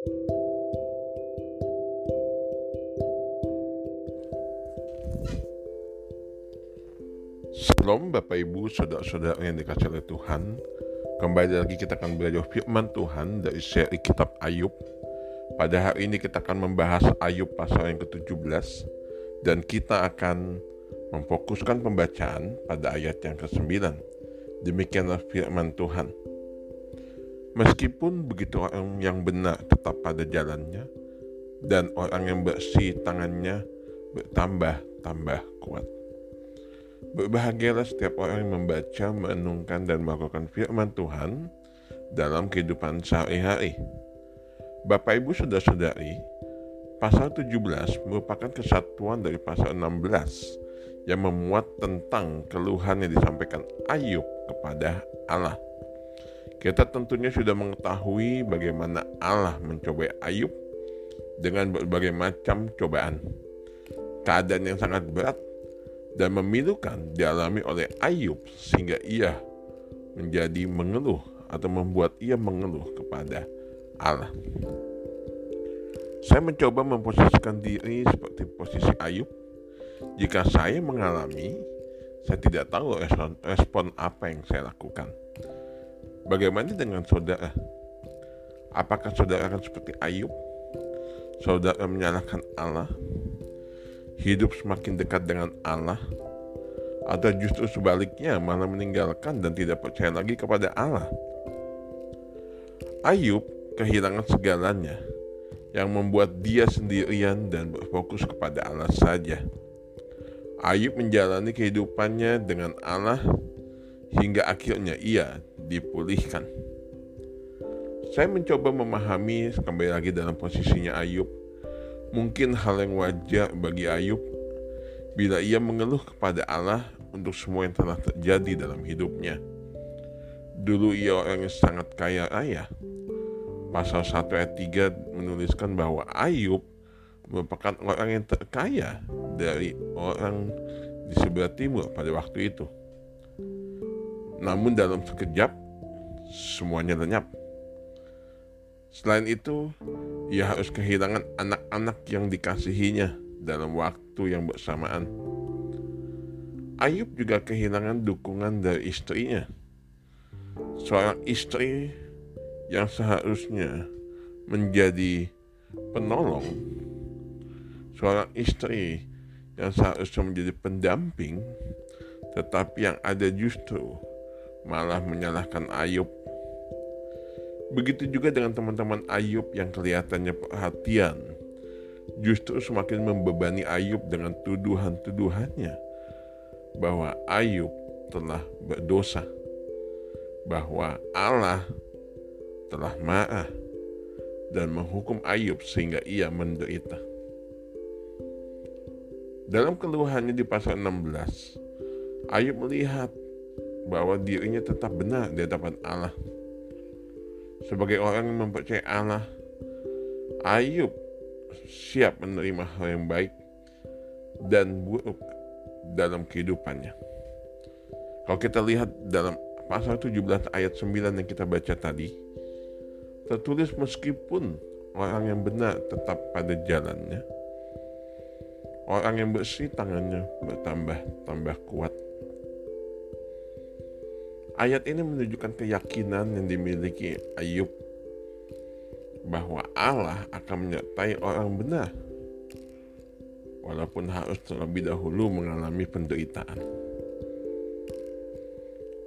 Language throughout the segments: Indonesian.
Shalom Bapak Ibu, Saudara-saudara yang dikasih oleh Tuhan. Kembali lagi kita akan belajar firman Tuhan dari seri kitab Ayub. Pada hari ini kita akan membahas Ayub pasal yang ke-17 Dan kita akan memfokuskan pembacaan pada ayat yang ke-9 Demikianlah firman Tuhan Meskipun begitu orang yang benar tetap pada jalannya Dan orang yang bersih tangannya bertambah-tambah kuat Berbahagialah setiap orang yang membaca, merenungkan, dan melakukan firman Tuhan dalam kehidupan sehari-hari. Bapak Ibu Saudara-saudari, pasal 17 merupakan kesatuan dari pasal 16 yang memuat tentang keluhan yang disampaikan Ayub kepada Allah. Kita tentunya sudah mengetahui bagaimana Allah mencobai Ayub dengan berbagai macam cobaan. Keadaan yang sangat berat dan memilukan dialami oleh Ayub sehingga ia menjadi mengeluh atau membuat ia mengeluh kepada Allah. Saya mencoba memposisikan diri seperti posisi Ayub. Jika saya mengalami, saya tidak tahu respon apa yang saya lakukan. Bagaimana dengan saudara? Apakah saudara akan seperti Ayub? Saudara menyalahkan Allah hidup semakin dekat dengan Allah atau justru sebaliknya malah meninggalkan dan tidak percaya lagi kepada Allah. Ayub kehilangan segalanya yang membuat dia sendirian dan berfokus kepada Allah saja. Ayub menjalani kehidupannya dengan Allah hingga akhirnya ia dipulihkan. Saya mencoba memahami kembali lagi dalam posisinya Ayub Mungkin hal yang wajar bagi Ayub bila ia mengeluh kepada Allah untuk semua yang telah terjadi dalam hidupnya. Dulu ia orang yang sangat kaya raya. Pasal 1 ayat 3 menuliskan bahwa Ayub merupakan orang yang terkaya dari orang di sebelah timur pada waktu itu. Namun dalam sekejap semuanya lenyap. Selain itu, ia harus kehilangan anak-anak yang dikasihinya dalam waktu yang bersamaan. Ayub juga kehilangan dukungan dari istrinya. Seorang istri yang seharusnya menjadi penolong, seorang istri yang seharusnya menjadi pendamping, tetapi yang ada justru malah menyalahkan Ayub Begitu juga dengan teman-teman Ayub yang kelihatannya perhatian, justru semakin membebani Ayub dengan tuduhan-tuduhannya bahwa Ayub telah berdosa, bahwa Allah telah marah dan menghukum Ayub sehingga ia menderita. Dalam keluhannya di pasal 16, Ayub melihat bahwa dirinya tetap benar di hadapan Allah sebagai orang yang mempercayai Allah, Ayub siap menerima hal yang baik dan buruk dalam kehidupannya. Kalau kita lihat dalam pasal 17 ayat 9 yang kita baca tadi, tertulis meskipun orang yang benar tetap pada jalannya, orang yang bersih tangannya bertambah-tambah kuat. Ayat ini menunjukkan keyakinan yang dimiliki Ayub bahwa Allah akan menyertai orang benar walaupun harus terlebih dahulu mengalami penderitaan.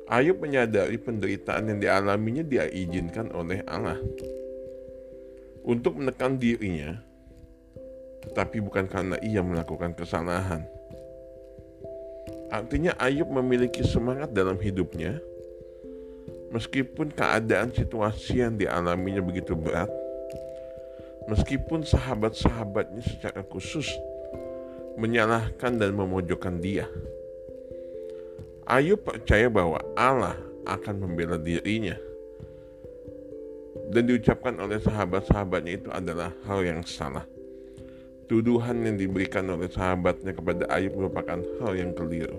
Ayub menyadari penderitaan yang dialaminya dia izinkan oleh Allah untuk menekan dirinya, tetapi bukan karena ia melakukan kesalahan. Artinya Ayub memiliki semangat dalam hidupnya Meskipun keadaan situasi yang dialaminya begitu berat, meskipun sahabat-sahabatnya secara khusus menyalahkan dan memojokkan dia, Ayub percaya bahwa Allah akan membela dirinya. Dan diucapkan oleh sahabat-sahabatnya itu adalah hal yang salah. Tuduhan yang diberikan oleh sahabatnya kepada Ayub merupakan hal yang keliru.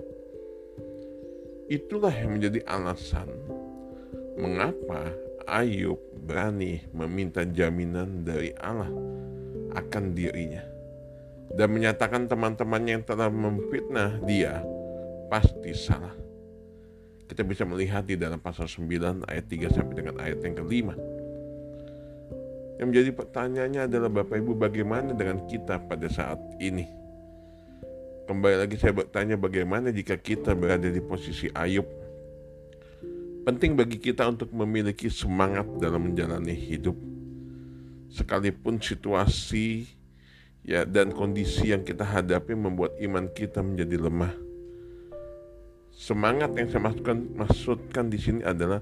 Itulah yang menjadi alasan mengapa Ayub berani meminta jaminan dari Allah akan dirinya dan menyatakan teman-temannya yang telah memfitnah dia pasti salah. Kita bisa melihat di dalam pasal 9 ayat 3 sampai dengan ayat yang kelima. Yang menjadi pertanyaannya adalah Bapak Ibu bagaimana dengan kita pada saat ini? Kembali lagi saya bertanya bagaimana jika kita berada di posisi Ayub Penting bagi kita untuk memiliki semangat dalam menjalani hidup. Sekalipun situasi ya dan kondisi yang kita hadapi membuat iman kita menjadi lemah. Semangat yang saya maksudkan, maksudkan di sini adalah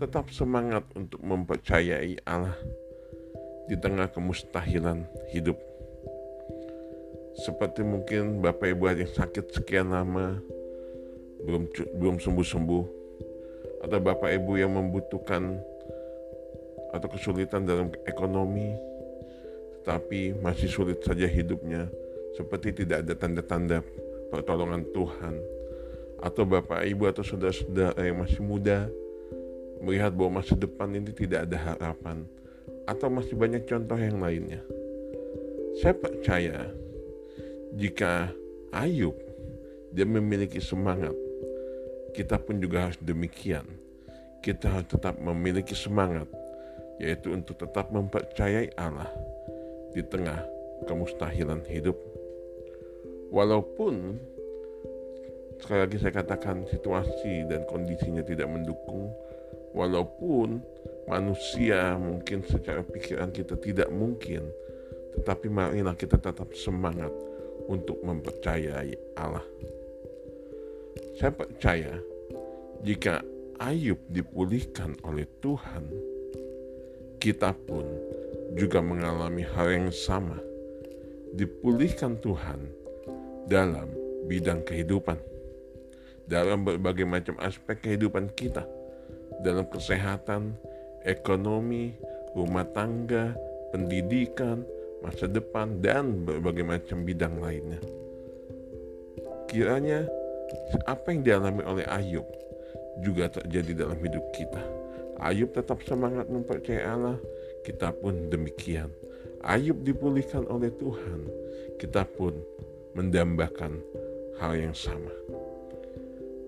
tetap semangat untuk mempercayai Allah di tengah kemustahilan hidup. Seperti mungkin Bapak Ibu yang sakit sekian lama belum belum sembuh-sembuh atau bapak ibu yang membutuhkan atau kesulitan dalam ekonomi tetapi masih sulit saja hidupnya. Seperti tidak ada tanda-tanda pertolongan Tuhan. Atau bapak ibu atau saudara-saudara yang masih muda melihat bahwa masa depan ini tidak ada harapan. Atau masih banyak contoh yang lainnya. Saya percaya jika Ayub dia memiliki semangat kita pun juga harus demikian. Kita harus tetap memiliki semangat, yaitu untuk tetap mempercayai Allah di tengah kemustahilan hidup. Walaupun sekali lagi saya katakan situasi dan kondisinya tidak mendukung, walaupun manusia mungkin secara pikiran kita tidak mungkin, tetapi marilah kita tetap semangat untuk mempercayai Allah. Saya percaya jika Ayub dipulihkan oleh Tuhan, kita pun juga mengalami hal yang sama. Dipulihkan Tuhan dalam bidang kehidupan, dalam berbagai macam aspek kehidupan kita, dalam kesehatan, ekonomi, rumah tangga, pendidikan, masa depan, dan berbagai macam bidang lainnya. Kiranya apa yang dialami oleh Ayub juga terjadi dalam hidup kita. Ayub tetap semangat mempercayai Allah, kita pun demikian. Ayub dipulihkan oleh Tuhan, kita pun mendambakan hal yang sama.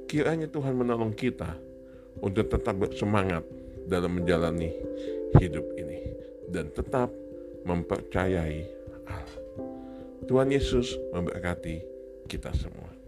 Kiranya Tuhan menolong kita untuk tetap bersemangat dalam menjalani hidup ini dan tetap mempercayai Allah. Tuhan Yesus memberkati kita semua.